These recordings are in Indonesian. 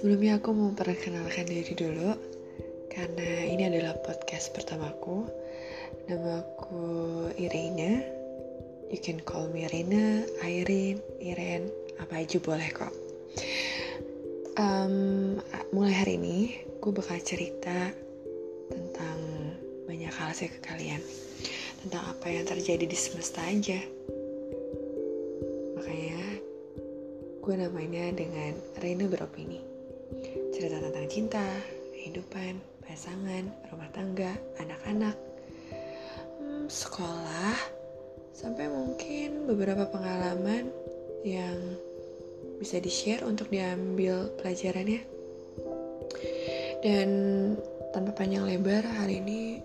Sebelumnya aku mau perkenalkan diri dulu Karena ini adalah podcast pertamaku. Nama aku Irina. You can call me Irina, Irene, Iren Apa aja boleh kok. Um, Mulai hari ini Gue bakal cerita Tentang banyak hal sih ke kalian. Tentang apa yang terjadi di semesta aja. Makanya gue namanya dengan Reina beropini cerita tentang cinta, kehidupan, pasangan, rumah tangga, anak-anak, hmm, sekolah, sampai mungkin beberapa pengalaman yang bisa di-share untuk diambil pelajarannya. Dan tanpa panjang lebar hari ini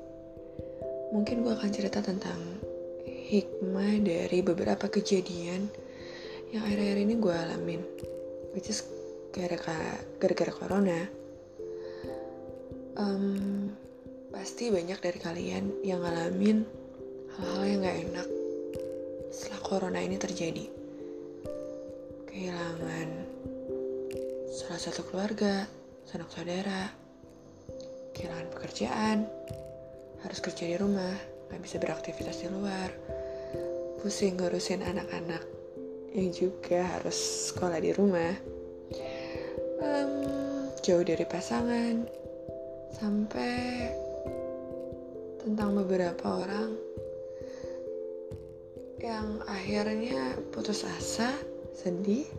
mungkin gue akan cerita tentang hikmah dari beberapa kejadian yang akhir-akhir ini gue alamin which is gara-gara corona. Um, pasti banyak dari kalian yang ngalamin hal-hal yang gak enak setelah corona ini terjadi. Kehilangan salah satu keluarga sanak saudara kehilangan pekerjaan harus kerja di rumah gak bisa beraktivitas di luar pusing ngurusin anak-anak yang juga harus sekolah di rumah. um, jauh dari pasangan sampai tentang beberapa orang yang akhirnya putus asa, sedih,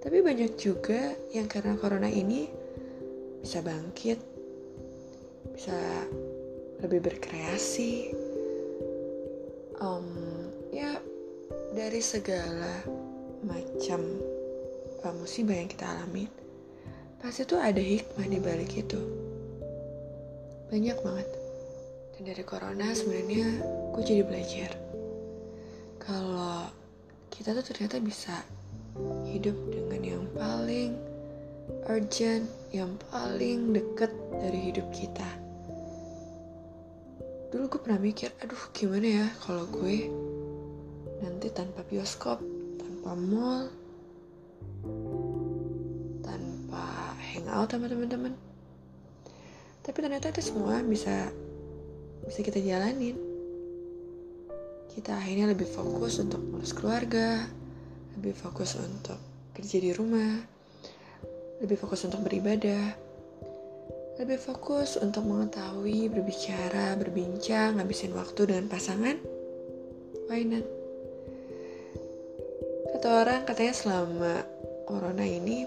tapi banyak juga yang karena corona ini bisa bangkit, bisa lebih berkreasi, um, ya dari segala macam musibah yang kita alami pasti tuh ada hikmah di balik itu. Banyak banget. Dan dari corona sebenarnya gue jadi belajar. Kalau kita tuh ternyata bisa hidup dengan yang paling urgent yang paling deket dari hidup kita. Dulu gue pernah mikir aduh gimana ya kalau gue nanti tanpa bioskop tanpa mall hangout sama teman-teman. Tapi ternyata itu semua bisa bisa kita jalanin. Kita akhirnya lebih fokus untuk ngurus keluarga lebih fokus untuk kerja di rumah lebih fokus untuk beribadah lebih fokus untuk mengetahui berbicara berbincang ngabisin waktu dengan pasangan. Why not? Kata orang katanya selama corona ini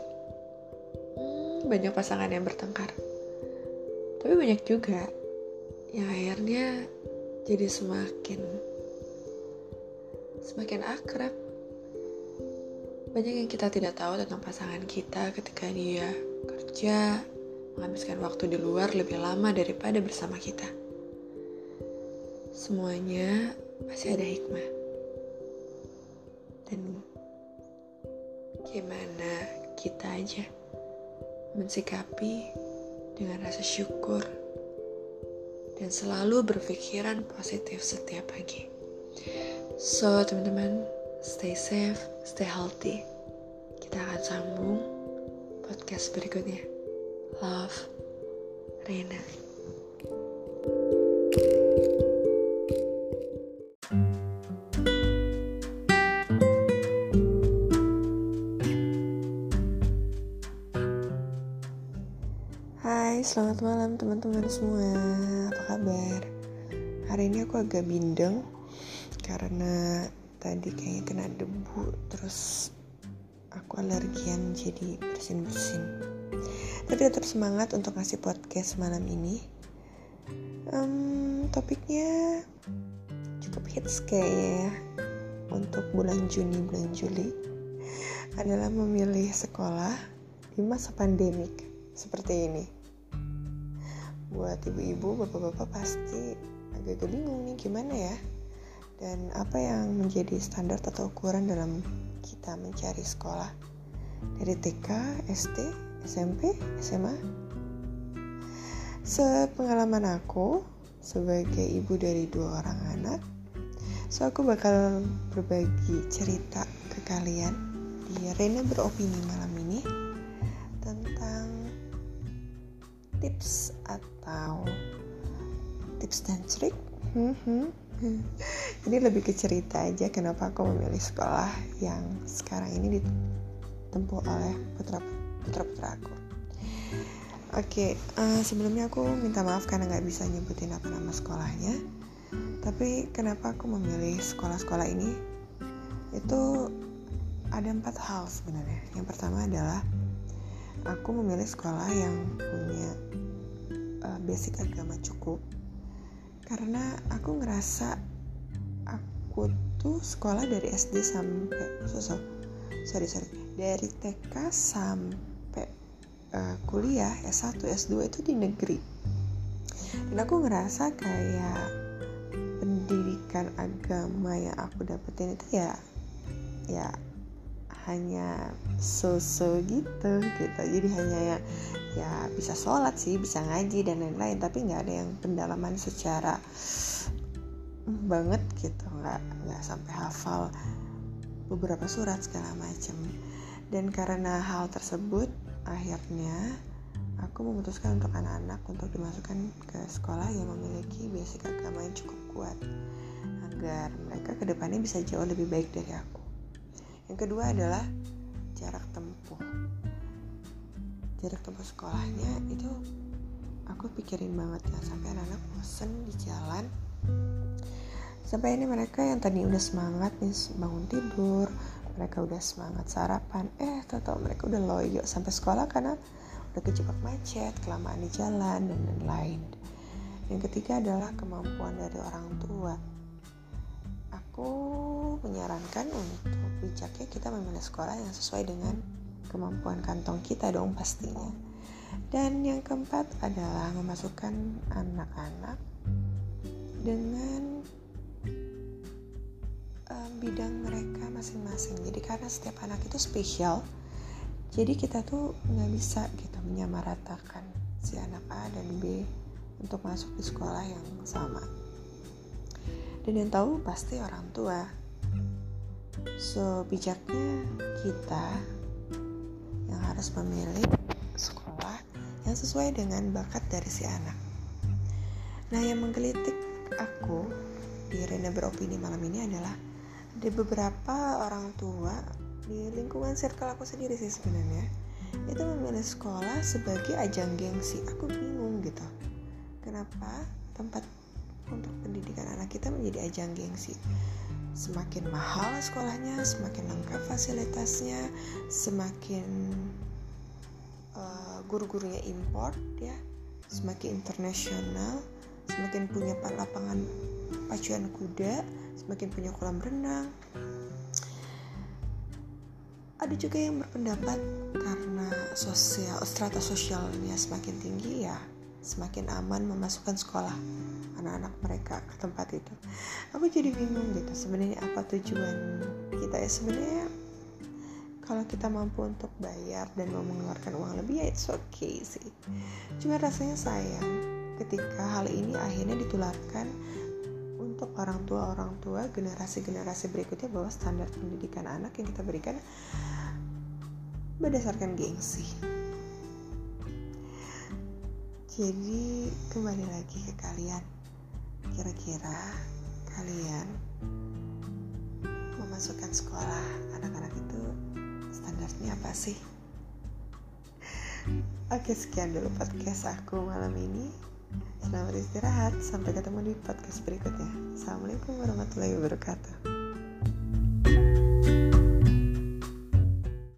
banyak pasangan yang bertengkar. Tapi banyak juga yang akhirnya jadi semakin semakin akrab. Banyak yang kita tidak tahu tentang pasangan kita ketika dia kerja, menghabiskan waktu di luar lebih lama daripada bersama kita. Semuanya pasti ada hikmah. Dan gimana kita aja mensikapi dengan rasa syukur dan selalu berpikiran positif setiap pagi. So, teman-teman, stay safe, stay healthy. Kita akan sambung podcast berikutnya. Love, Rena. selamat malam teman-teman semua Apa kabar? Hari ini aku agak bindeng Karena tadi kayaknya kena debu Terus aku alergian jadi bersin-bersin Tapi tetap semangat untuk ngasih podcast malam ini um, Topiknya cukup hits kayaknya ya Untuk bulan Juni, bulan Juli Adalah memilih sekolah di masa pandemik seperti ini buat ibu-ibu bapak-bapak pasti agak bingung nih gimana ya? Dan apa yang menjadi standar atau ukuran dalam kita mencari sekolah? Dari TK, SD, SMP, SMA sepengalaman aku sebagai ibu dari dua orang anak so aku bakal berbagi cerita ke kalian. Di Rena beropini malam ini tips atau tips dan trik? Hmm, ini lebih ke cerita aja kenapa aku memilih sekolah yang sekarang ini ditempuh oleh putra putra putra aku. Oke okay, uh, eh, sebelumnya aku minta maaf karena nggak bisa nyebutin apa nama sekolahnya. Tapi kenapa aku memilih sekolah-sekolah ini? Itu ada empat hal sebenarnya. Yang pertama adalah aku memilih sekolah yang punya uh, basic agama cukup. Karena aku ngerasa aku tuh sekolah dari SD sampai so, so, sorry sorry dari TK sampai uh, kuliah S1 S2 itu di negeri. Dan aku ngerasa kayak pendidikan agama yang aku dapetin itu ya ya hanya so-so gitu gitu. Jadi hanya ya ya bisa sholat sih bisa ngaji dan lain-lain. Tapi nggak ada yang pendalaman secara banget gitu. Nggak nggak sampai hafal beberapa surat segala macam dan karena hal tersebut akhirnya aku memutuskan untuk anak-anak untuk dimasukkan ke sekolah yang memiliki basic agama yang cukup kuat agar mereka ke depannya bisa jauh lebih baik dari aku yang kedua adalah jarak tempuh. Jarak tempuh sekolahnya itu aku pikirin banget ya. Sampai anak-anak bosen di jalan. Sampai ini mereka yang tadi udah semangat nih bangun tidur mereka udah semangat sarapan. Eh tau mereka udah loyo sampai sekolah karena udah kejebak macet kelamaan di jalan dan lain-lain. Yang ketiga adalah kemampuan dari orang tua. Aku menyarankan untuk bijaknya kita memilih sekolah yang sesuai dengan kemampuan kantong kita dong pastinya. Dan yang keempat adalah memasukkan anak-anak dengan um, bidang mereka masing-masing. Jadi karena setiap anak itu spesial, jadi kita tuh nggak bisa gitu menyamaratakan si anak A dan B untuk masuk di sekolah yang sama dan yang tahu pasti orang tua so bijaknya kita yang harus memilih sekolah yang sesuai dengan bakat dari si anak. Nah yang menggelitik aku di Rena beropini malam ini adalah ada beberapa orang tua di lingkungan circle aku sendiri sih sebenarnya. Itu memilih sekolah sebagai ajang gengsi. Aku bingung gitu. Kenapa tempat untuk pendidikan anak kita menjadi ajang gengsi. Semakin mahal sekolahnya, semakin lengkap fasilitasnya, semakin uh, guru-gurunya import ya, semakin internasional, semakin punya lapangan pacuan kuda, semakin punya kolam renang. Ada juga yang berpendapat karena sosial strata sosialnya semakin tinggi ya, semakin aman memasukkan sekolah anak-anak mereka ke tempat itu. Aku jadi bingung gitu sebenarnya apa tujuan kita ya? Sebenarnya kalau kita mampu untuk bayar dan mau mengeluarkan uang lebih ya it's okay sih. Cuma rasanya sayang ketika hal ini akhirnya ditularkan untuk orang tua orang tua generasi generasi berikutnya bahwa standar pendidikan anak yang kita berikan berdasarkan gengsi. Jadi kembali lagi ke kalian. Kira-kira kalian memasukkan sekolah anak-anak itu standarnya apa sih? Oke sekian dulu podcast aku malam ini. Selamat istirahat. Sampai ketemu di podcast berikutnya. Assalamualaikum warahmatullahi wabarakatuh.